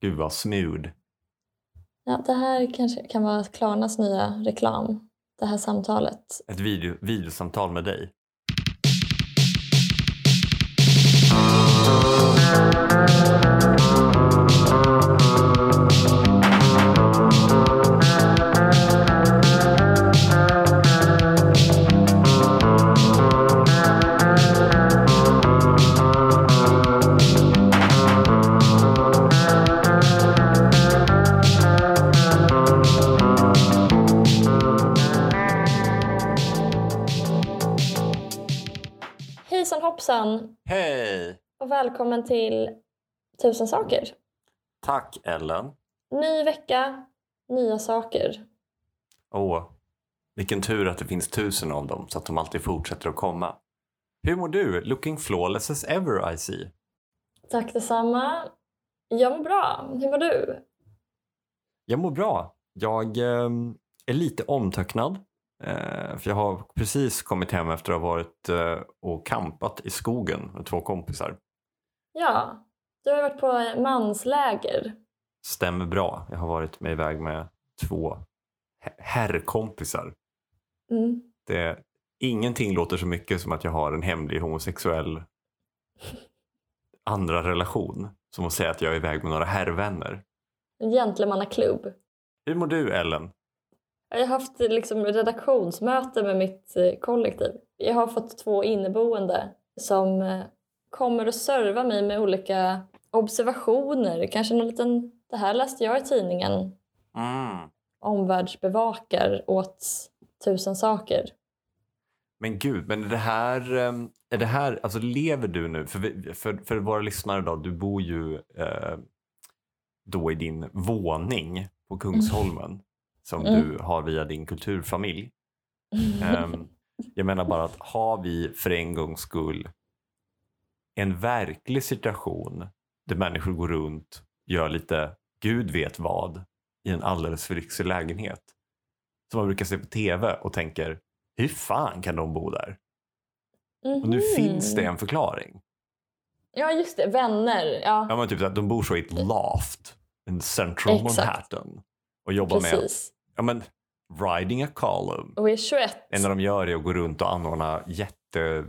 Gud vad smooth. Ja, det här kanske kan vara Klarnas nya reklam. Det här samtalet. Ett video, videosamtal med dig. Hoppsan Hej! och välkommen till Tusen saker. Tack Ellen. Ny vecka, nya saker. Åh, vilken tur att det finns tusen av dem så att de alltid fortsätter att komma. Hur mår du? Looking flawless as ever I see. Tack detsamma. Jag mår bra. Hur mår du? Jag mår bra. Jag ehm, är lite omtöcknad. Eh, för jag har precis kommit hem efter att ha varit eh, och campat i skogen med två kompisar. Ja, du har varit på mansläger. Stämmer bra. Jag har varit med iväg med två he- herrkompisar. Mm. Det, ingenting låter så mycket som att jag har en hemlig homosexuell andra relation. Som att säga att jag är iväg med några herrvänner. En gentlemannaklubb. Hur mår du Ellen? Jag har haft liksom redaktionsmöte med mitt eh, kollektiv. Jag har fått två inneboende som eh, kommer att serva mig med olika observationer. Kanske någon liten, det här läste jag i tidningen, Mm. omvärldsbevakar åt tusen saker. Men gud, men är det här, ehm, är det här alltså lever du nu? För, vi- för, för våra lyssnare då, du bor ju eh, då i din våning på Kungsholmen som Mm. du har via din kulturfamilj. Ehm, jag menar bara att har vi för en gångs skull en verklig situation där människor går runt gör lite gud vet vad i en alldeles för lyxig lägenhet. Som man brukar se på tv och tänker hur fan kan de bo där? Och nu Mhm. finns det en förklaring. Ja, just det. Vänner. Ja, Ja, men typ att de bor så i ett loft in central Exakt. Manhattan och jobbar med precis. Ja, men, riding a column. Och är 21. Det enda de gör är att gå runt och anordna jätte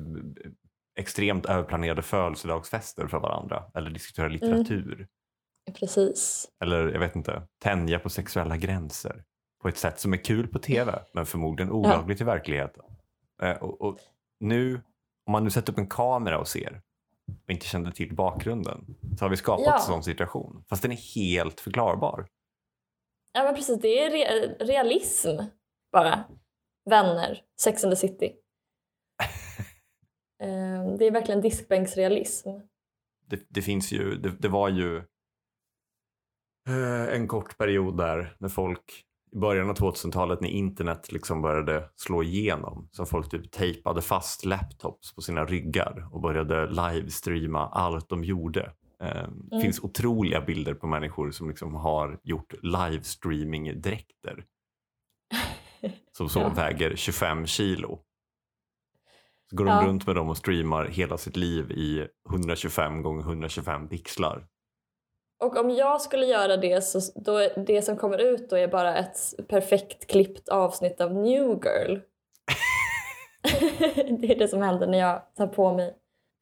extremt överplanerade födelsedagsfester för varandra eller diskutera litteratur. Precis. Eller jag vet inte, tänja på sexuella gränser på ett sätt som är kul på tv men förmodligen olagligt i verkligheten. Eh, och, och nu, om man nu sätter upp en kamera och ser och inte kände till bakgrunden så har vi skapat Ja. en sån situation. Fast den är helt förklarbar. Ja, men precis. Det är re- realism bara. Vänner. Sex and the City. Eh, det är verkligen diskbänksrealism. Det, det finns ju, det, det var ju eh, en kort period där när folk i början av 2000-talet när internet liksom började slå igenom så folk typ tejpade fast laptops på sina ryggar och började livestreama allt de gjorde. Eh, Det finns otroliga bilder på människor som liksom har gjort livestreaming-dräkter som så Ja. väger 25 kilo. Så går de Ja. runt med dem och streamar hela sitt liv i 125 gånger 125 pixlar. Och om jag skulle göra det så då är det som kommer ut då är bara ett perfekt klippt avsnitt av New Girl. det är det som händer när jag tar på mig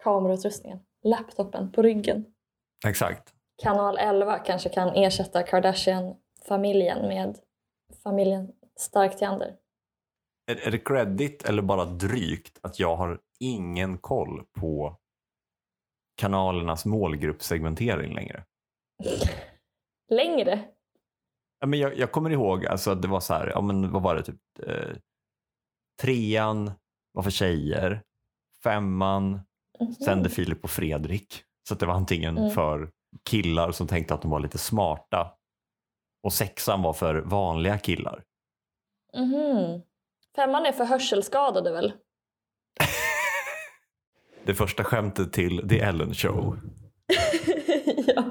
kamerautrustningen. Laptopen på ryggen. Exakt. Kanal 11 kanske kan ersätta Kardashian-familjen med familjen Stark Theander. Är, är det credit eller bara drygt att jag har ingen koll på kanalernas målgruppssegmentering längre? Längre. Ja, men jag, jag kommer ihåg alltså, att det var så här, ja, men vad var det, typ, eh, trean var för tjejer, femman Mhm. sände Filip och Fredrik. Så det var antingen Mm. för killar som tänkte att de var lite smarta och sexan var för vanliga killar. Mhm. Femman är för hörselskadade väl? Det första skämtet till The Ellen Show. ja.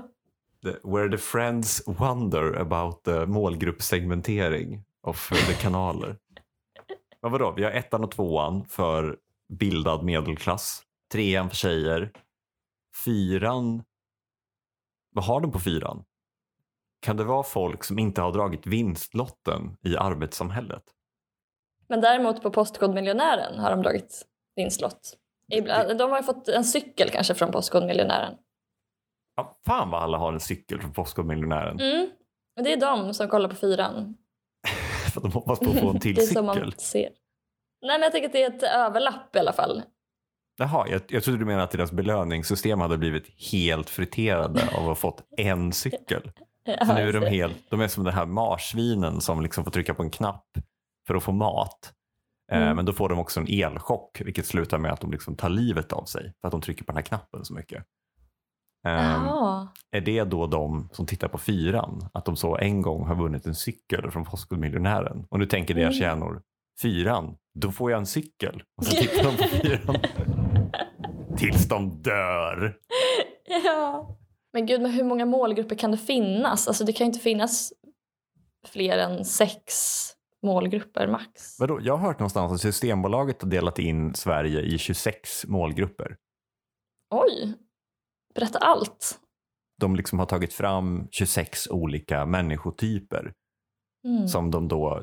The, where the friends wonder about the målgruppssegmentering of the kanaler. Men vadå, vi har ettan och tvåan för bildad medelklass. Trean för tjejer. Fyran, vad har de på fyran? Kan det vara folk som inte har dragit vinstlotten i arbetssamhället? Men däremot på Postkodmiljonären har de dragit vinstlott. Ibland- De har ju fått en cykel kanske från Postkodmiljonären. Ja, fan vad alla har en cykel från Postkodmiljonären. Mm. Det är de som kollar på fyran. För att de hoppas på att få en till det är så man cykel. ser. Nej men jag tänker att det är ett överlapp i alla fall. Jaha, jag, jag trodde du menade att deras belöningssystem hade blivit helt friterade av att ha fått en cykel. Så nu är de helt, de är som den här marsvinen som liksom får trycka på en knapp för att få mat. Eh, Mm. Men då får de också en elchock vilket slutar med att de liksom tar livet av sig för att de trycker på den här knappen så mycket. Jaha. är det då de som tittar på fyran, att de så en gång har vunnit en cykel från Postkodmiljonären och nu tänker deras Mm. hjärnor, fyran, då får jag en cykel. Och så tittar de på fyran tills de dör. Ja. Men gud, men hur många målgrupper kan det finnas? Alltså det kan ju inte finnas fler än sex målgrupper max. Vadå? Jag har hört någonstans att Systembolaget har delat in Sverige i 26 målgrupper. Oj! Berätta allt. De liksom har tagit fram 26 olika människotyper Mm. som de då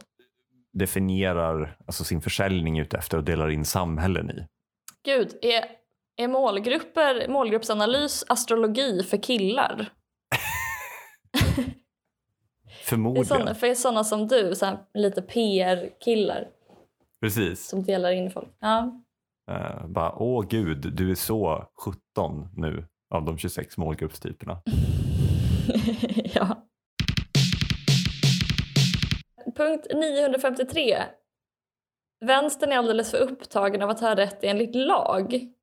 definierar alltså sin försäljning utefter och delar in samhällen i. Gud, är, är målgrupper, målgruppsanalys astrologi för killar? Förmodligen. såna, för sådana som du, så lite PR-killar Precis. som delar in folk. Ja. Uh, bara, åh gud, du är så 17 nu av de 26 målgruppstyperna. ja. Punkt 953. Vänstern är alldeles för upptagen av att ha rätt enligt lag.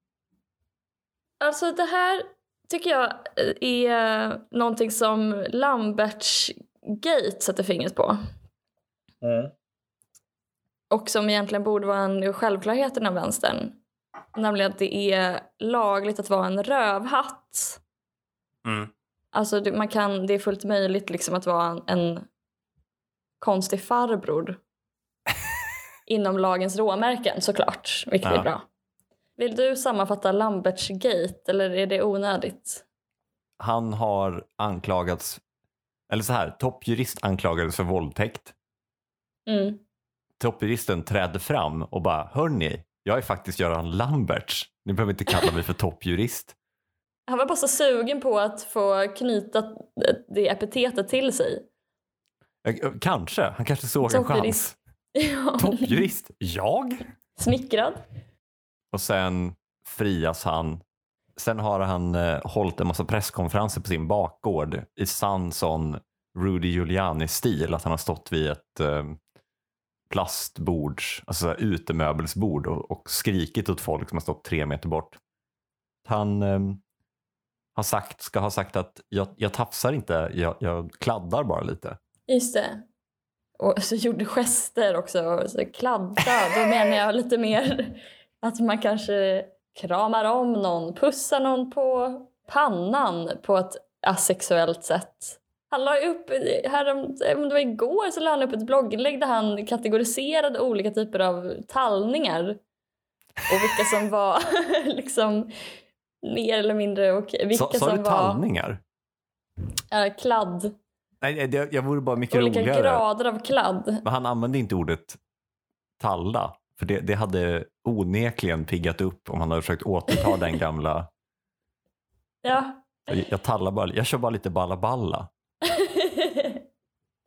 Alltså det här tycker jag är någonting som Lamberts Gate sätter fingret på. Och som egentligen borde vara en självklarhet inom vänstern. Nämligen att det är lagligt att vara en rövhatt. Mm. Alltså man kan, det är fullt möjligt liksom att vara en, en konstig farbror. Inom lagens råmärken såklart, vilket Ja. är bra. Vill du sammanfatta Lamberts gate eller är det onödigt? Han har anklagats, eller så här, toppjurist anklagades för våldtäkt. Mm. Toppjuristen trädde fram och bara, hörni, jag är faktiskt Göran Lamberts. Ni behöver inte kalla mig för toppjurist. Han var bara så sugen på att få knyta det epitetet till sig. Eh, Kanske, han kanske såg en chans. Toppjurist. Ja. Toppjurist? Jag? Smickrad. Och sen frias han. Sen har han eh, hållit en massa presskonferenser på sin bakgård i sann sån Rudy Giuliani-stil. Att han har stått vid ett eh, plastbords, alltså så här utemöbelsbord och, och skrikit åt folk som har stått tre meter bort. Han eh, har sagt, ska ha sagt att jag, jag tafsar inte, jag, jag kladdar bara lite. Just det. Och så gjorde gester också. och Så kladda, då menar jag lite mer att man kanske kramar om någon, pussar någon på pannan på ett asexuellt sätt. Han la upp, här om, det var igår så la han upp ett blogginlägg där han kategoriserade olika typer av tallningar. Och vilka som var liksom mer eller mindre okej. Vilka Sa, sa som du var tallningar? äh, kladd. Nej, det, jag vore bara mycket Olika roligare. grader av kladd. Men han använde inte ordet talla. För det, det hade onekligen piggat upp om han hade försökt återta den gamla. Ja. Jag, jag tallar bara, jag kör bara lite balla balla.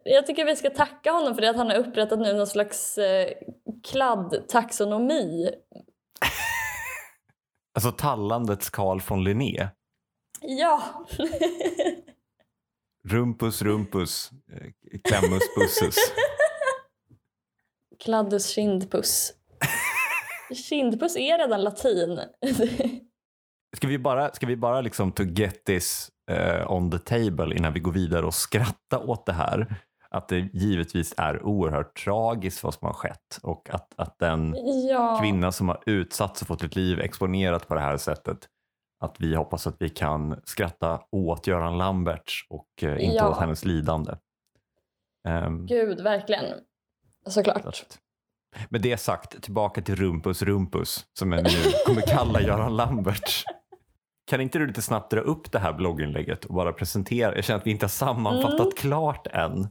Jag tycker vi ska tacka honom för det att han har upprättat nu någon slags eh, kladd-taxonomi. Alltså tallandets Carl von Linné. Ja! Rumpus rumpus, eh, klemmus bussus. Kladdus kindpuss. kindpuss är redan latin. Ska vi bara, ska vi bara liksom to get this eh, on the table innan vi går vidare och skratta åt det här? Att det givetvis är oerhört tragiskt vad som har skett och att, att den ja. kvinna som har utsatts och fått sitt liv exponerat på det här sättet. Att vi hoppas att vi kan skratta åt Göran Lamberts och eh, inte Ja. åt hennes lidande. Ehm, Gud, verkligen. Såklart. Med det sagt, tillbaka till Rumpus Rumpus som vi nu kommer kalla Göran Lamberts. kan inte du lite snabbt dra upp det här blogginlägget och bara presentera? Jag känner att vi inte har sammanfattat Mm. klart än.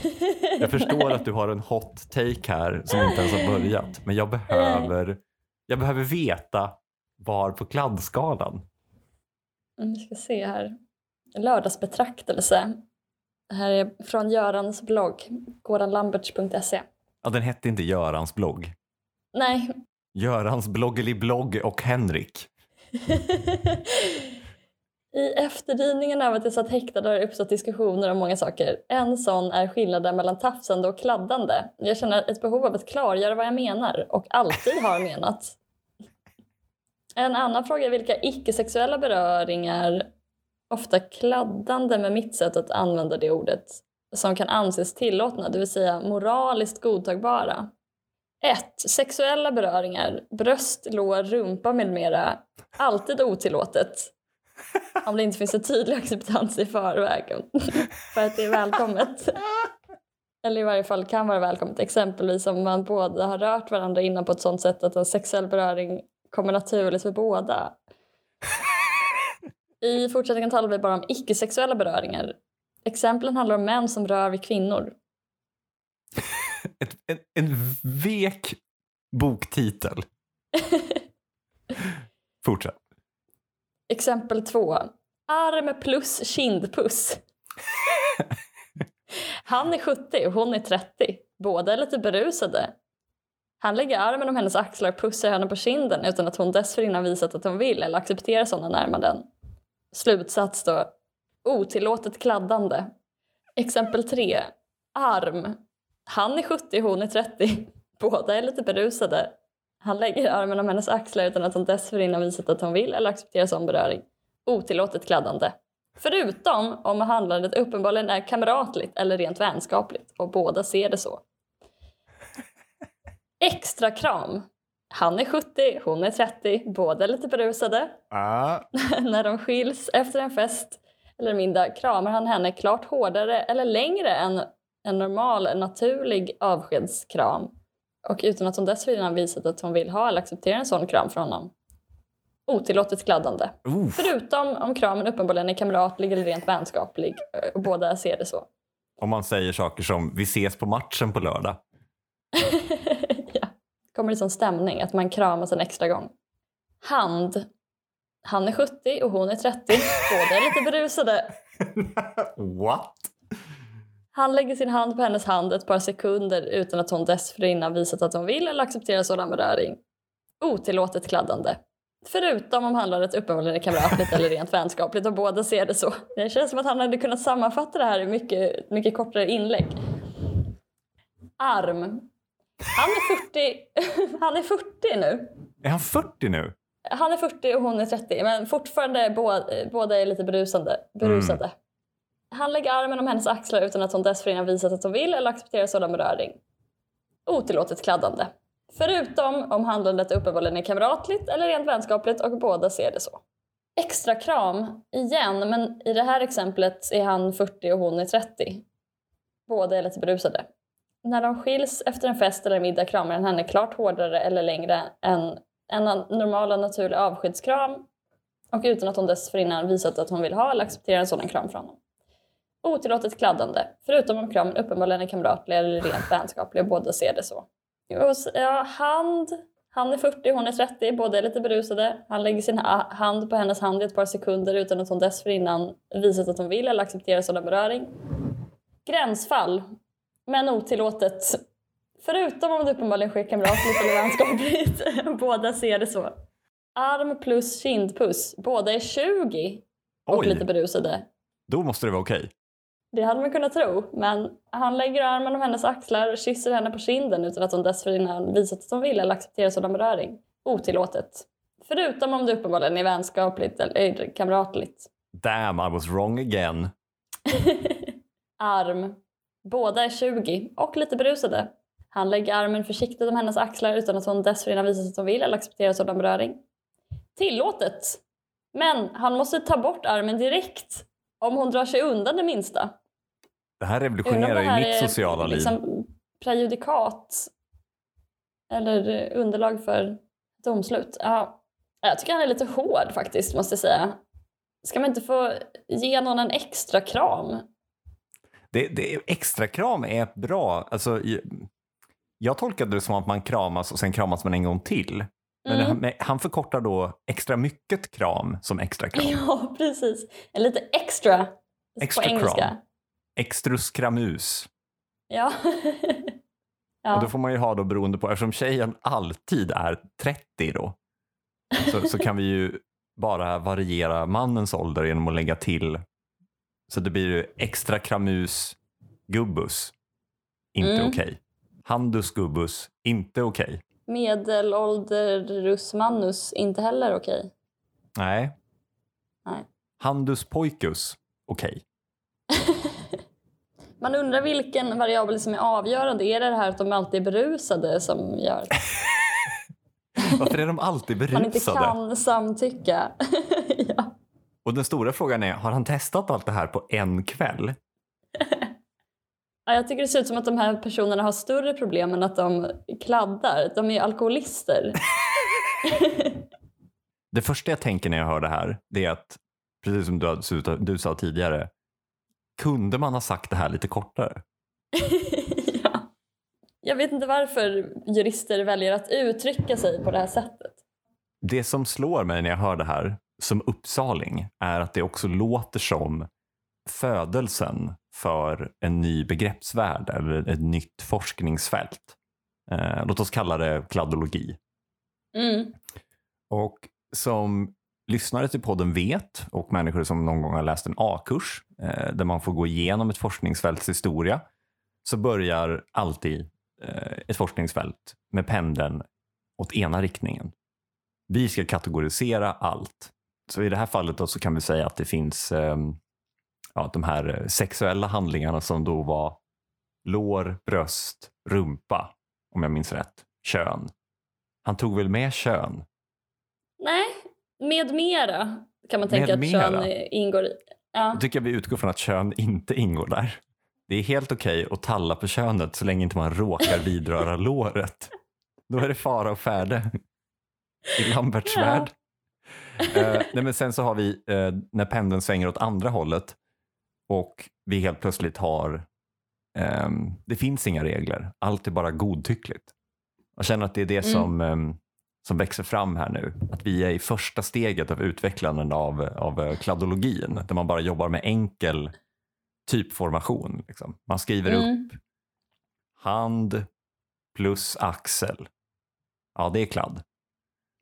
Jag förstår att du har en hot take här som inte ens har börjat. Men jag behöver, jag behöver veta var på kladdskalan. Mm, Vi ska se här. Lördagsbetraktelse. Det här är från Görans blogg, goranlamberts.se. Ja, den hette inte Görans blogg. Nej. Görans bloggeliblogg och Henrik. I efterdyningen av att jag satt häktad har det uppstått diskussioner om många saker. En sån är skillnaden mellan tafsande och kladdande. Jag känner ett behov av att klargöra vad jag menar och alltid har menat. En annan fråga är vilka icke-sexuella beröringar, ofta kladdande med mitt sätt att använda det ordet, som kan anses tillåtna, det vill säga moraliskt godtagbara. 1. Sexuella beröringar, bröst, lår, rumpa med mera, alltid otillåtet. Om det inte finns en tydlig acceptans i förväg för att det är välkommet. Eller i varje fall kan vara välkommet. Exempelvis om man båda har rört varandra innan på ett sånt sätt att en sexuell beröring kommer naturligt för båda. I fortsättningen talar vi bara om icke-sexuella beröringar. Exemplen handlar om män som rör vid kvinnor. Ett, en, en vek boktitel. Fortsätt. Exempel två. Arm plus kindpuss. Han är 70 och hon är 30. Båda är lite berusade. Han lägger armen om hennes axlar och pussar henne på kinden utan att hon dessförinnan visat att hon vill eller accepterar sådana närmanden. Slutsats då. Otillåtet kladdande. Exempel 3. Arm. Han är 70 och hon är 30. Båda är lite berusade. Han lägger armen om hennes axlar utan att hon dessförinnan visat att hon vill eller accepterar sån beröring. Otillåtet kladdande. Förutom om handlandet uppenbarligen är kamratligt eller rent vänskapligt och båda ser det så. Extra kram. Han är 70, hon är 30, båda är lite berusade. Ah. När de skiljs efter en fest eller middag kramar han henne klart hårdare eller längre än en normal, naturlig avskedskram och utan att hon dessförinnan visat att hon vill ha eller acceptera en sån kram från honom. Otillåtet kladdande. Uff. Förutom om kramen uppenbarligen är kamratlig eller rent vänskaplig eh, och båda ser det så. Om man säger saker som vi ses på matchen på lördag. ja. Kommer det sån stämning att man kramas en extra gång. Hand. Han är 70 och hon är 30. Båda är lite berusade. What? Han lägger sin hand på hennes hand ett par sekunder utan att hon dessförinnan visat att hon vill eller accepterar sådan beröring. Otillåtet kladdande. Förutom om handlandet uppenbarligen är kamratligt eller rent vänskapligt och båda ser det så. Det känns som att han hade kunnat sammanfatta det här i mycket, mycket kortare inlägg. Arm. Han är 40, han är 40 nu. Är han 40 nu? Han är 40 och hon är 30 men fortfarande båda, båda är lite berusande. berusade. Han lägger armen om hennes axlar utan att hon dessförinnan visat att hon vill eller accepterar sådan beröring. Otillåtet kladdande. Förutom om handlandet uppenbarligen är kamratligt eller rent vänskapligt och båda ser det så. Extra kram, igen, men i det här exemplet är han 40 och hon är 30. Båda är lite berusade. När de skiljs efter en fest eller middag kramar han henne klart hårdare eller längre än en normal och naturlig avskedskram och utan att hon dessförinnan visat att hon vill ha eller accepterar en sådan kram från honom. Otillåtet kladdande, förutom om kramen uppenbarligen är kamratlig eller rent vänskaplig och båda ser det så. Ja, hand. Han är 40, hon är 30, båda är lite berusade. Han lägger sin hand på hennes hand i ett par sekunder utan att hon dessförinnan visat att hon vill eller accepterar sådan beröring. Gränsfall, men otillåtet. Förutom om det uppenbarligen sker kamratligt eller vänskapligt. båda ser det så. Arm plus kindpuss. Båda är 20 och Oj, lite berusade. då måste det vara okej. Det hade man kunnat tro, men han lägger armen om hennes axlar och kysser henne på kinden utan att hon dessförinnan visat att hon vill eller accepterar sådan beröring. Otillåtet. Förutom om det uppenbarligen är vänskapligt eller kamratligt. Damn, I was wrong again. Arm. Båda är 20 och lite berusade. Han lägger armen försiktigt om hennes axlar utan att hon dessförinnan visat att hon vill eller accepterar sådan beröring. Tillåtet. Men han måste ta bort armen direkt om hon drar sig undan det minsta. Det här revolutionerar ju mitt sociala liv. liksom prejudikat eller underlag för domslut. Ja, Jag tycker han är lite hård faktiskt, måste jag säga. Ska man inte få ge någon en extra kram? Det, det, extra kram är bra. Alltså, jag, tolkade det som att man kramas och sen kramas man en gång till. Men Mm. han, han förkortar då extra mycket kram som extra kram. Ja, precis. En lite extra, Extra på engelska. kram. Extrus kramus. Ja. Och ja. då får man ju ha då beroende på, eftersom tjejen alltid är 30 då, så, så kan vi ju bara variera mannens ålder genom att lägga till, så det blir ju extra kramus gubbus, inte Mm. okej. Handus gubbus, inte okej. Medelålderus manus, inte heller okej. Nej. Nej. Handus pojkus, okej. Man undrar vilken variabel som är avgörande. Är det det här att de alltid är berusade som gör Varför är de alltid man inte berusade? kan samtycka? ja. Och den stora frågan är, har han testat allt det här på en kväll? Ja, jag tycker det ser ut som att de här personerna har större problem än att de kladdar. De är ju alkoholister. Det första jag tänker när jag hör det här, det är att, precis som du, du sa tidigare, kunde man ha sagt det här lite kortare? ja. Jag vet inte varför jurister väljer att uttrycka sig på det här sättet. Det som slår mig när jag hör det här som uppsaling är att det också låter som födelsen för en ny begreppsvärld eller ett nytt forskningsfält. Eh, låt oss kalla det kladdologi. Mm. Och som lyssnare till podden vet och människor som någon gång har läst en A-kurs eh, där man får gå igenom ett forskningsfälts historia så börjar alltid eh, ett forskningsfält med pendeln åt ena riktningen. Vi ska kategorisera allt. Så i det här fallet så kan vi säga att det finns eh, ja, de här sexuella handlingarna som då var lår, bröst, rumpa, om jag minns rätt, kön. Han tog väl med kön Nej, med mera kan man tänka Med att mera? kön eh, ingår i. Ja. Då tycker jag vi utgår från att kön inte ingår där. Det är helt okej att talla på könet så länge inte man råkar vidröra låret. Då är det fara och färde i Lamberts Ja. värld. Eh, nej men sen så har vi eh, när pendeln svänger åt andra hållet och vi helt plötsligt har, ehm, det finns inga regler, allt är bara godtyckligt. Jag känner att det är det Mm. som, ehm, som växer fram här nu. Att vi är i första steget av utvecklandet av, av eh, kladdologin där man bara jobbar med enkel typformation. Liksom. Man skriver upp Mm. hand plus axel. Ja, det är kladd.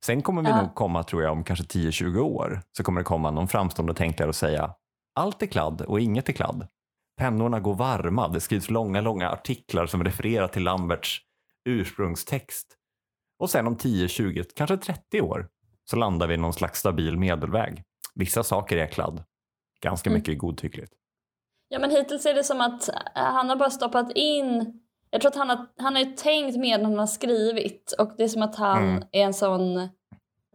Sen kommer vi Ja. nog komma, tror jag, om kanske 10-20 år så kommer det komma någon framstående tänkare och säga allt är kladd och inget är kladd. Pennorna går varma, det skrivs långa, långa artiklar som refererar till Lamberts ursprungstext. Och sen om 10, 20, kanske 30 år så landar vi i någon slags stabil medelväg. Vissa saker är kladd, ganska Mm. mycket godtyckligt. Ja, men hittills är det som att eh, han har bara stoppat in... Jag tror att han har, han har tänkt medan han har skrivit och det är som att han Mm. är en sån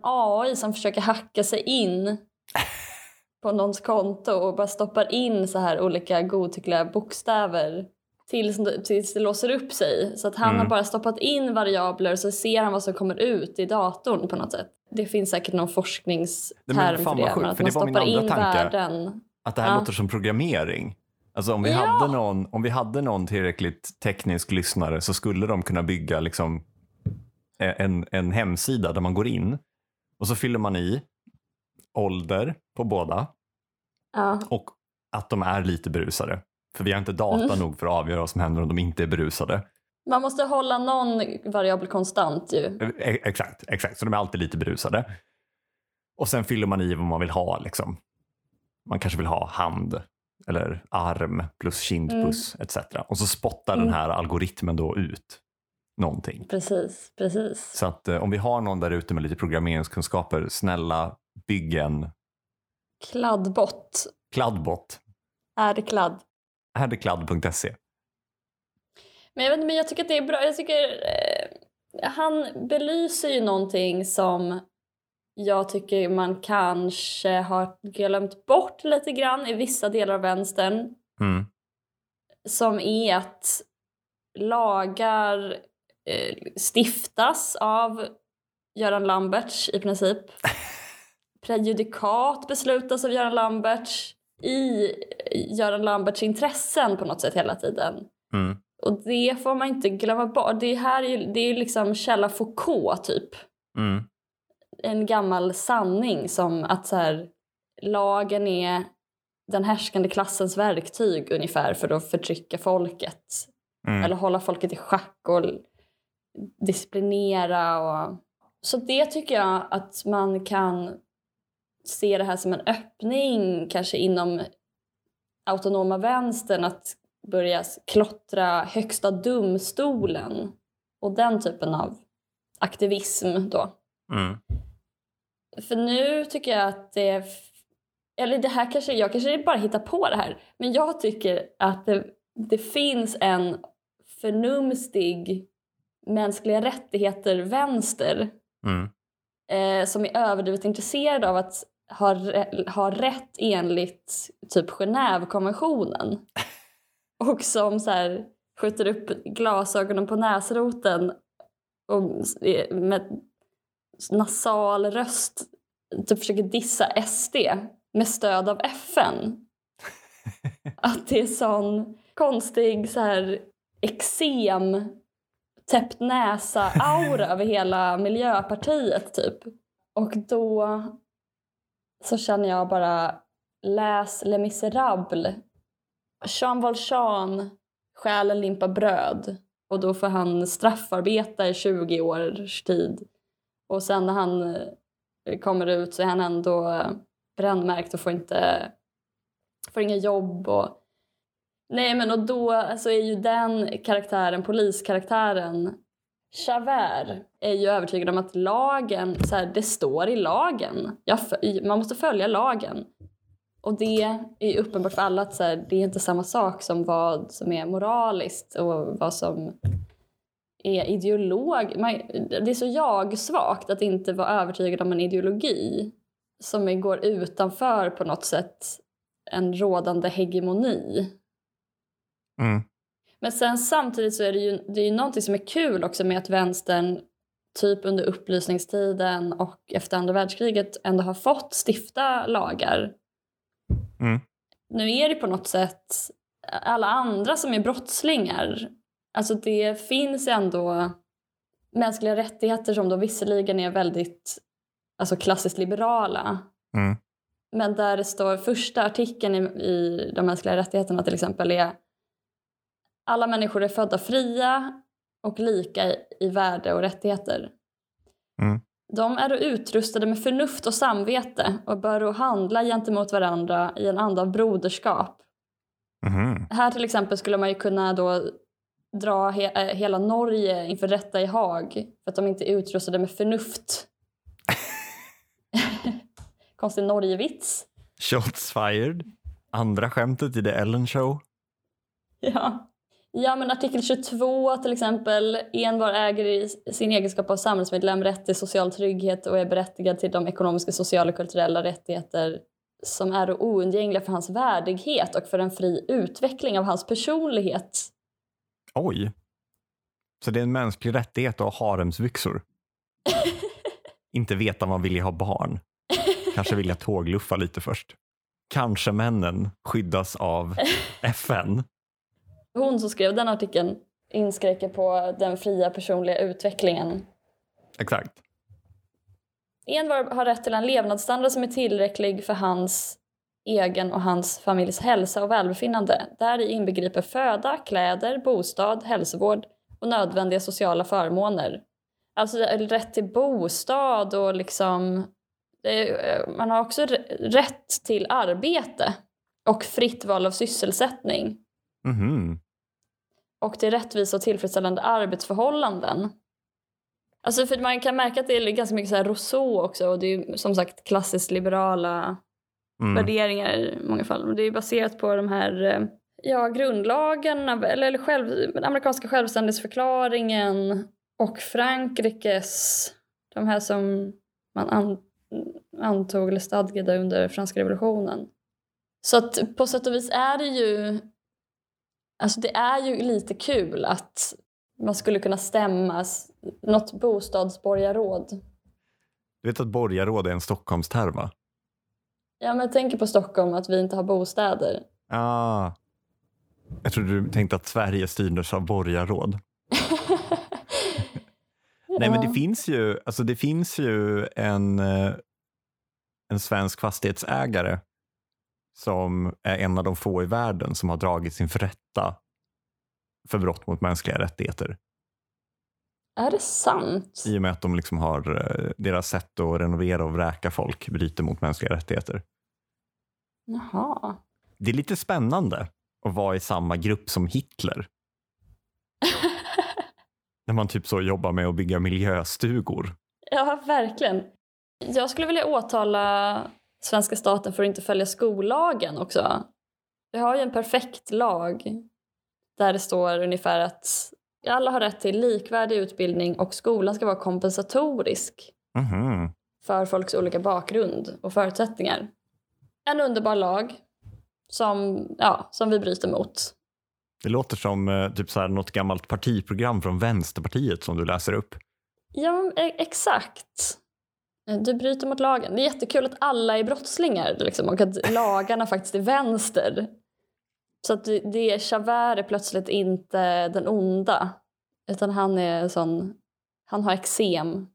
AI som försöker hacka sig in på någons konto och bara stoppar in så här olika godtyckliga bokstäver tills, tills det låser upp sig. Så att han Mm. har bara stoppat in variabler så ser han vad som kommer ut i datorn på något sätt. Det finns säkert någon forskningsterm för det. sjukt, Men att för man det var min stoppar andra in tanke. värden. Att det här Ja. låter som programmering. Alltså om vi, Ja. hade någon, om vi hade någon tillräckligt teknisk lyssnare så skulle de kunna bygga liksom en, en hemsida där man går in och så fyller man i ålder på båda Ja. och att de är lite berusade. För vi har inte data Mm. nog för att avgöra vad som händer om de inte är berusade. Man måste hålla någon variabel konstant ju. E- Exakt, exakt. så de är alltid lite berusade. Och sen fyller man i vad man vill ha. Liksom. Man kanske vill ha hand eller arm plus kindpuss etc. Och så spottar den Mm. här algoritmen då ut någonting. Precis, precis. Så att eh, om vi har någon där ute med lite programmeringskunskaper, snälla bygg en Kladdbot. kladdbot. Är det kladd? Härdekladd.se. Men jag, vet, men jag tycker att det är bra. Jag tycker eh, han belyser ju någonting som jag tycker man kanske har glömt bort lite grann i vissa delar av vänstern. Mm. Som är att lagar stiftas av Göran Lamberts i princip. Prejudikat beslutas av Göran Lamberts i Göran Lamberts intressen på något sätt hela tiden. Mm. Och det får man inte glömma bort. Det här är ju, det är ju liksom källa Foucault typ. Mm. En gammal sanning som att så här, lagen är den härskande klassens verktyg ungefär för att förtrycka folket. Mm. Eller hålla folket i schack och disciplinera. Och... Så det tycker jag att man kan se det här som en öppning kanske inom autonoma vänstern att börja klottra högsta domstolen och den typen av aktivism då. Mm. För nu tycker jag att det... Eller det här kanske, jag kanske bara hittar på det här. Men jag tycker att det, det finns en förnumstig mänskliga rättigheter-vänster Mm. eh, som är överdrivet intresserad av att ha, ha rätt enligt typ Genèvekonventionen. Och som så här, skjuter upp glasögonen på näsroten och eh, med nasal röst typ försöker dissa SD med stöd av FN. Att det är sån konstig så här eksem täppt näsa-aura över hela Miljöpartiet typ. Och då så känner jag bara läs Les Misérables. Jean Valjean stjäl en limpa bröd och då får han straffarbeta i 20 års tid. Och sen när han eh, kommer ut så är han ändå brännmärkt och får inte får inga jobb. Och... Nej men och då alltså, är ju den karaktären, poliskaraktären Javert är ju övertygad om att lagen, så här, det står i lagen. Jag, man måste följa lagen. Och det är ju uppenbart för alla att så här, det är inte samma sak som vad som är moraliskt och vad som är ideolog. Man, det är så jag-svagt att inte vara övertygad om en ideologi som går utanför på något sätt en rådande hegemoni. Mm. Men sen samtidigt så är det ju, det är ju någonting som är kul också med att vänstern typ under upplysningstiden och efter andra världskriget ändå har fått stifta lagar. Mm. Nu är det på något sätt alla andra som är brottslingar. Alltså det finns ändå mänskliga rättigheter som då visserligen är väldigt alltså klassiskt liberala. Mm. Men där det står första artikeln i, i de mänskliga rättigheterna till exempel är alla människor är födda fria och lika i, värde och rättigheter. Mm. De är utrustade med förnuft och samvete och bör handla gentemot varandra i en anda av broderskap. Mhm. Här till exempel skulle man ju kunna då dra he eh, hela Norge inför rätta i Haag för att de inte är utrustade med förnuft. Konstig Norgevits. Shots fired. Andra skämtet i The Ellen show. Ja. Ja, men artikel 22 till exempel. Envar äger i sin egenskap av samhällsmedlem rätt till social trygghet och är berättigad till de ekonomiska, sociala och kulturella rättigheter som är oundgängliga för hans värdighet och för en fri utveckling av hans personlighet. Oj. Så det är en mänsklig rättighet att ha haremsbyxor? Inte veta om man vill ha barn. Kanske vilja tågluffa lite först. Kanske männen skyddas av FN. Hon som skrev den artikeln inskränker på den fria personliga utvecklingen. Exakt. Envar har rätt till en levnadsstandard som är tillräcklig för hans egen och hans familjs hälsa och välbefinnande. Där i inbegriper föda, kläder, bostad, hälsovård och nödvändiga sociala förmåner. Alltså rätt till bostad och liksom... är- Man har också rätt till arbete och fritt val av sysselsättning Mhm. Och till rättvisa och tillfredsställande arbetsförhållanden. Alltså för man kan märka att det är ganska mycket så här Rousseau också och det är ju som sagt klassiskt liberala Mm. värderingar i många fall. Men Det är baserat på de här eh, ja, grundlagarna eller, eller själv, den amerikanska självständighetsförklaringen och Frankrikes, de här som man an, antog eller stadgade under franska revolutionen. Så att på sätt och vis är det ju Alltså det är ju lite kul att man skulle kunna stämma något bostadsborgarråd Du vet att borgarråd är en Stockholmsterm va? Ja, men jag tänker på Stockholm, att vi inte har bostäder. Ah. Jag trodde du tänkte att Sverige styrdes av borgarråd. Nej, men det finns ju, alltså det finns ju en, eh, en svensk fastighetsägare som är en av de få i världen som har dragits inför rätta för brott mot mänskliga rättigheter. Är det sant? I och med att de liksom har, eh, deras sätt att renovera och vräka folk bryter mot mänskliga rättigheter. Jaha. Det är lite spännande att vara i samma grupp som Hitler. När man typ så jobbar med att bygga miljöstugor. Ja, verkligen. Jag skulle vilja åtala svenska staten för att inte följa skollagen också. Vi har ju en perfekt lag där det står ungefär att alla har rätt till likvärdig utbildning och skolan ska vara kompensatorisk Mhm. för folks olika bakgrund och förutsättningar. En underbar lag som, ja, som vi bryter mot. Det låter som eh, typ så här något gammalt partiprogram från Vänsterpartiet som du läser upp. Ja, e- exakt. Du bryter mot lagen. Det är jättekul att alla är brottslingar liksom, och att lagarna faktiskt är vänster. Så att det är Javert är plötsligt inte den onda. Utan han är sån... Han har eksem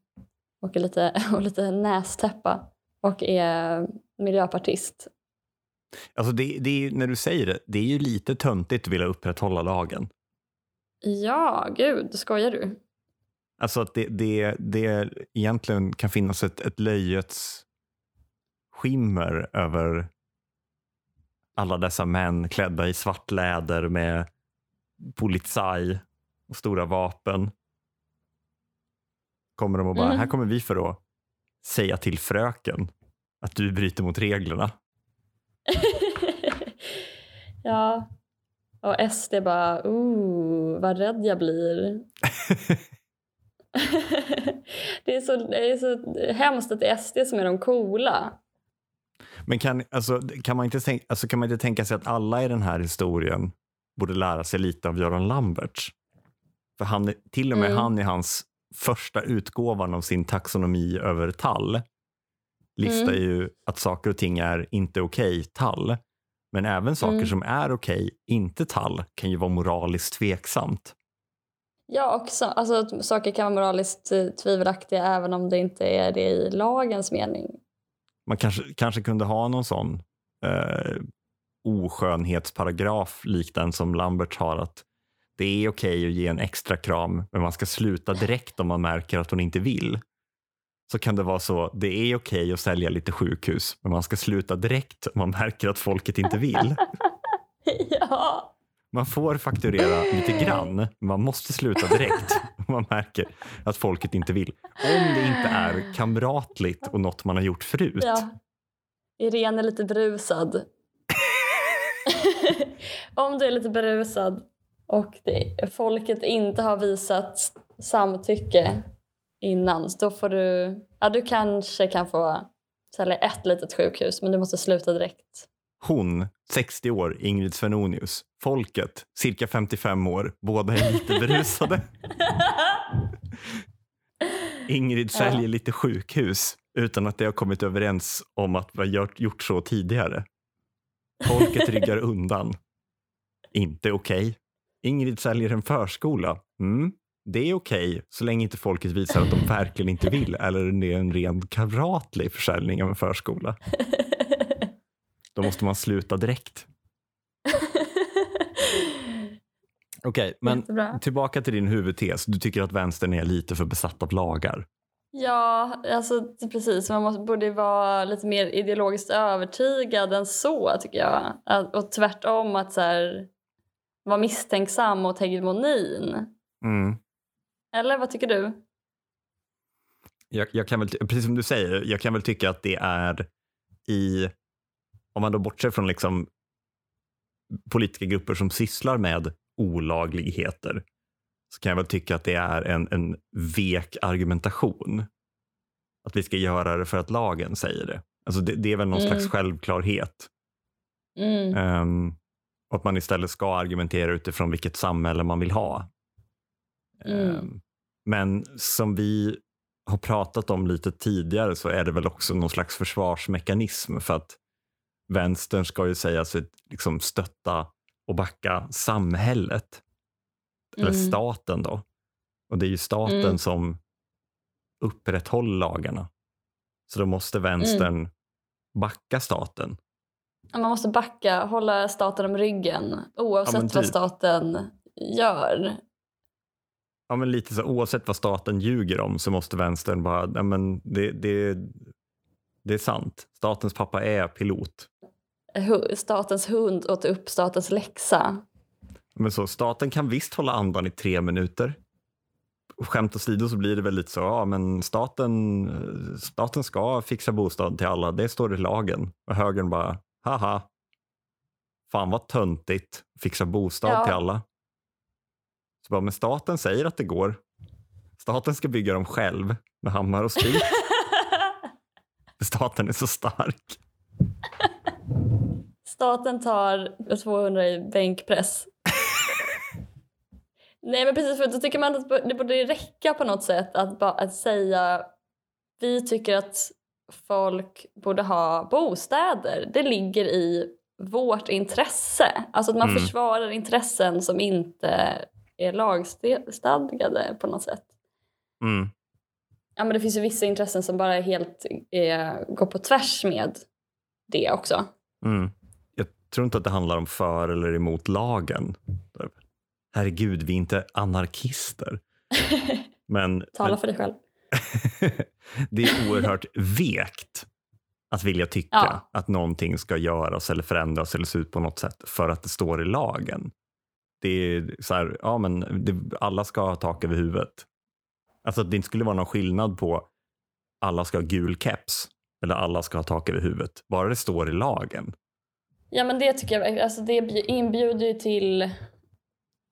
och, är lite, och lite nästäppa och är miljöpartist. Alltså det, det är, när du säger det, det är ju lite töntigt att vilja upprätthålla lagen. Ja, gud, skojar du? Alltså att det, det, det egentligen kan finnas ett, ett löjets skimmer över alla dessa män klädda i svart läder med polizaj och stora vapen. Kommer de och bara, Mhm. här kommer vi för att säga till fröken att du bryter mot reglerna. ja. Och SD bara, ooh, vad rädd jag blir. det, är så, det är så hemskt att det är SD som är de coola. Men kan, alltså, kan, man inte tänka, alltså, kan man inte tänka sig att alla i den här historien borde lära sig lite av Göran Lamberts? För han, till och med Mm. han i hans första utgåvan av sin taxonomi över tall listar Mm. ju att saker och ting är inte okej tall. Men även saker Mm. som är okej inte tall kan ju vara moraliskt tveksamt. Ja, och så, alltså, saker kan vara moraliskt eh, tvivelaktiga även om det inte är det i lagens mening. Man kanske, kanske kunde ha någon sån eh, oskönhetsparagraf lik den som Lambert har att det är okej att ge en extra kram men man ska sluta direkt om man märker att hon inte vill. Så kan det vara så, det är okej att sälja lite sjukhus men man ska sluta direkt om man märker att folket inte vill. ja. Man får fakturera lite grann men man måste sluta direkt om man märker att folket inte vill. Om det inte är kamratligt och något man har gjort förut. ja. Irene är lite berusad. om du är lite berusad och det, folket inte har visat samtycke innan då får du, ja du kanske kan få sälja ett litet sjukhus men du måste sluta direkt. Hon, 60 år, Ingrid Svenonius. Folket, cirka 55 år. Båda är lite berusade. Ingrid Ja. säljer lite sjukhus utan att det har kommit överens om att vi har gjort- gjort så tidigare. Folket ryggar undan. Inte okej. Ingrid säljer en förskola. Mm, det är okej så länge inte folket visar att de verkligen inte vill eller det är en ren kamratlig försäljning av en förskola. Då måste man sluta direkt. Okej, men Jättebra. tillbaka till din huvudtes. Du tycker att vänstern är lite för besatt av lagar. Ja, alltså precis. Man måste, borde vara lite mer ideologiskt övertygad än så, tycker jag. Att, och tvärtom, att så här, vara misstänksam mot hegemonin. Mm. Eller vad tycker du? Jag, jag kan väl, precis som du säger, jag kan väl tycka att det är i, om man då bortser från liksom politiska grupper som sysslar med olagligheter, så kan jag väl tycka att det är en, en vek argumentation. Att vi ska göra det för att lagen säger det. Alltså det, det är väl någon Mm. slags självklarhet. Mm. Och att man istället ska argumentera utifrån vilket samhälle man vill ha. Mm. Ehm, men som vi har pratat om lite tidigare så är det väl också någon slags försvarsmekanism för att vänstern ska ju säga sig liksom stötta och backa samhället. Eller Mm. staten då. Och det är ju staten Mm. som upprätthåller lagarna. Så då måste vänstern Mm. backa staten. Man måste backa, hålla staten om ryggen oavsett Ja, men vad typ. staten gör. Ja, men lite så oavsett vad staten ljuger om så måste vänstern bara, ja, men det, det, det är sant. Statens pappa är pilot. Statens hund åt upp statens läxa. Men så staten kan visst hålla andan i tre minuter. Och skämt åsido så blir det väl lite så, ja men staten, eh, staten ska fixa bostad till alla, det står i lagen. Och högern bara, haha, fan vad töntigt, fixa bostad Ja. till alla. Så bara, men staten säger att det går. Staten ska bygga dem själv med hammare och spik. Staten är så stark. Staten tar 200 i bänkpress. Nej men precis, för då tycker man att det borde räcka på något sätt att, bara, att säga vi tycker att folk borde ha bostäder. Det ligger i vårt intresse. Alltså att man Mm. försvarar intressen som inte är lagstadgade på något sätt. Mm. Ja, men det finns ju vissa intressen som bara helt är, går på tvärs med det också. Mm. Tror inte att det handlar om för eller emot lagen. Herregud, vi är inte anarkister. Men, Tala för dig själv. det är oerhört vekt att vilja tycka Ja. att någonting ska göras eller förändras eller se ut på något sätt för att det står i lagen. Det är så här, ja men det, alla ska ha tak över huvudet. Alltså att det inte skulle vara någon skillnad på alla ska ha gul keps eller alla ska ha tak över huvudet. Bara det står i lagen. Ja, men det tycker jag alltså det bj- inbjuder ju till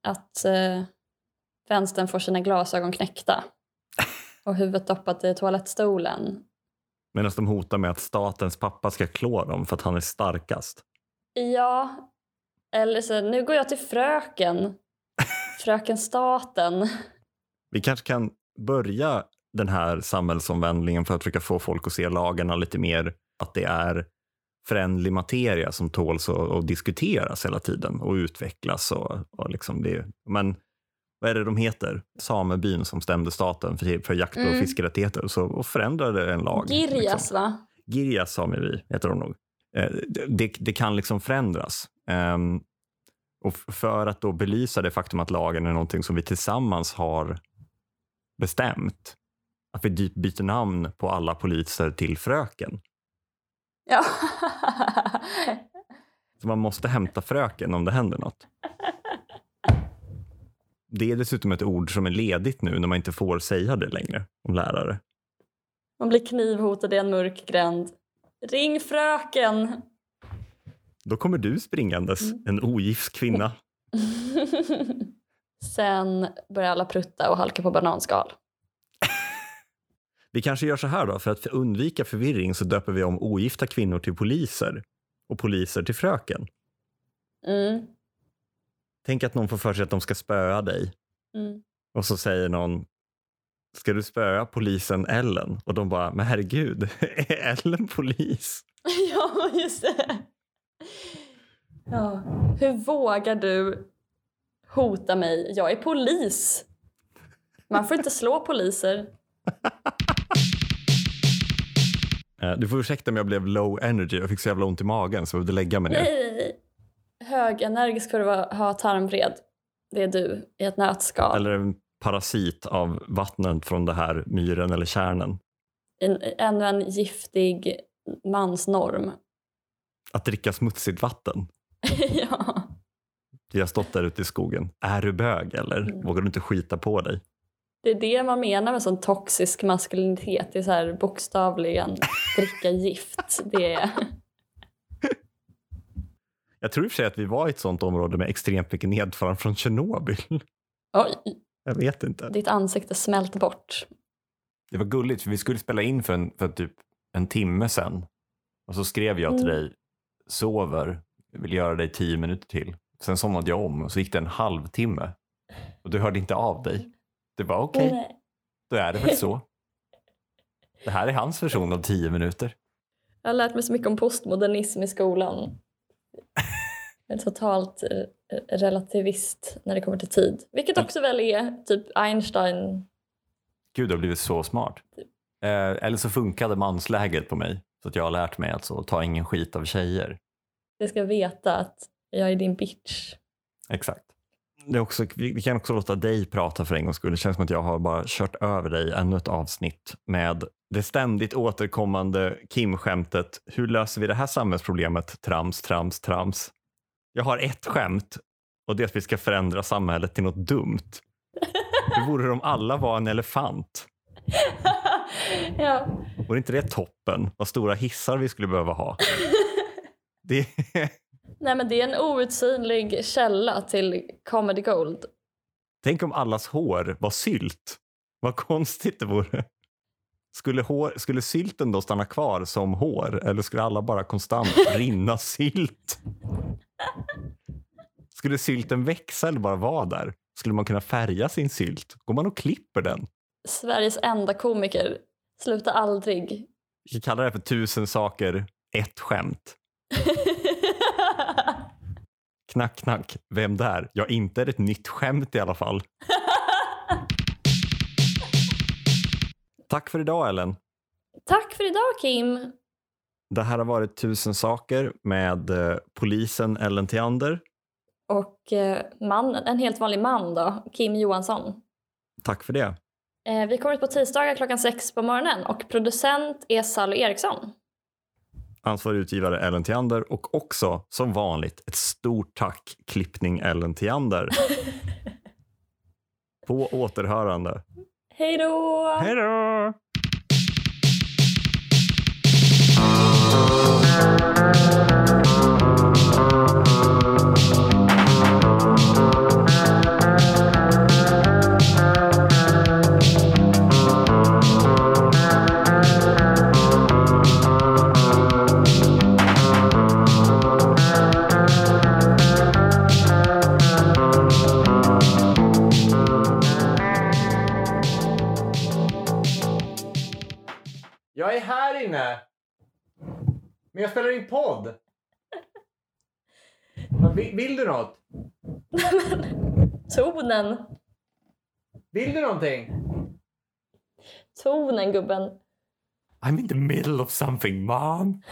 att eh, vänstern får sina glasögon knäckta och huvudet doppat i toalettstolen. Medan de hotar med att statens pappa ska klå dem för att han är starkast. Ja, eller så nu går jag till fröken. Fröken staten. Vi kanske kan börja den här samhällsomvändlingen för att försöka få folk att se lagarna lite mer att det är förändlig materia som tåls att, diskuteras hela tiden och utvecklas. Och, och liksom det. Men vad är det de heter? Samebyn som stämde staten för, för jakt och Mm. fiskerättigheter så, och förändrade en lag. Girjas, liksom. va? Girjas sameby heter de nog. Eh, Det, det kan liksom förändras. Ehm, Och för att då belysa det faktum att lagen är någonting som vi tillsammans har bestämt. Att vi byter namn på alla poliser till fröken. Ja. Så man måste hämta fröken om det händer något. Det är dessutom ett ord som är ledigt nu när man inte får säga det längre om lärare. Man blir knivhotad i en mörk gränd. Ring fröken! Då kommer du springandes, Mm. en ogift kvinna. Sen börjar alla prutta och halka på bananskal. Vi kanske gör så här då, för att undvika förvirring så döper vi om ogifta kvinnor till poliser och poliser till fröken. Mm. Tänk att någon får för sig att de ska spöa dig Mm. och så säger någon Ska du spöa polisen Ellen? Och de bara, men herregud, är Ellen polis? Ja, just det. Ja. Hur vågar du hota mig? Jag är polis. Man får inte slå poliser. Eh, Du får ursäkta om jag blev low energy. Jag fick så jävla ont i magen så jag behövde lägga mig ner. Nej! Högenergisk du vara- ha tarmvred. Det är du i ett nötskal. Eller en parasit av vattnet från det här myren eller kärnen. En, ännu en giftig mansnorm. Att dricka smutsigt vatten. ja. Vi har stått där ute i skogen. Är du bög eller? Mm. Vågar du inte skita på dig? Det är det man menar med sån toxisk maskulinitet. Det är så här bokstavligen dricka gift. Det är... Jag tror i och för sig att vi var i ett sånt område med extremt mycket nedfall från Tjernobyl. Oj, Jag vet inte. ditt ansikte smält bort. Det var gulligt för vi skulle spela in för, en, för typ en timme sen. Och så skrev jag till Mm. dig, sover, jag vill göra dig tio minuter till. Sen somnade jag om och så gick det en halvtimme. Och du hörde inte av dig. Det var okej, Nej. då är det väl så. Det här är hans version av tio minuter. Jag har lärt mig så mycket om postmodernism i skolan. Är totalt eh, relativist när det kommer till tid. Vilket också väl är typ Einstein. Gud, du har blivit så smart. Eh, eller så funkade mansläget på mig. Så att jag har lärt mig att så, ta ingen skit av tjejer. Jag ska veta att jag är din bitch. Exakt. Det är också, vi kan också låta dig prata för en gångs skull. Det känns som att jag har bara kört över dig ännu ett avsnitt med det ständigt återkommande Kim-skämtet. Hur löser vi det här samhällsproblemet? Trams, trams, trams. Jag har ett skämt och det är att vi ska förändra samhället till något dumt. Hur vore det om alla var en elefant? ja. Vore inte det toppen? Vad stora hissar vi skulle behöva ha. Det, Nej men det är en outsinlig källa till comedy gold. tänk om allas hår var sylt. Vad konstigt det vore. Skulle, hår, skulle sylten då stanna kvar som hår eller skulle alla bara konstant rinna sylt? Skulle sylten växa eller bara vara där? Skulle man kunna färga sin sylt? Går man och klipper den? Sveriges enda komiker. Sluta aldrig. Vi kan kalla det för tusen saker, ett skämt. Knack, knack. Vem där? Ja, inte är det ett nytt skämt i alla fall. Tack för idag, Ellen. Tack för idag Kim. Det här har varit Tusen saker med eh, polisen Ellen Theander. Och eh, mannen, en helt vanlig man då, Kim Johansson. Tack för det. Eh, vi kommer ut på tisdagar klockan sex på morgonen och producent är Sally Eriksson. Ansvarig utgivare Ellen Theander och också som vanligt ett stort tack klippning Ellen Theander. På återhörande. Hej då! Hej då! Jag är Men jag spelar in podd. Vill, vill du något? Tonen! Vill du någonting? Tonen gubben. I'm in the middle of something, mom.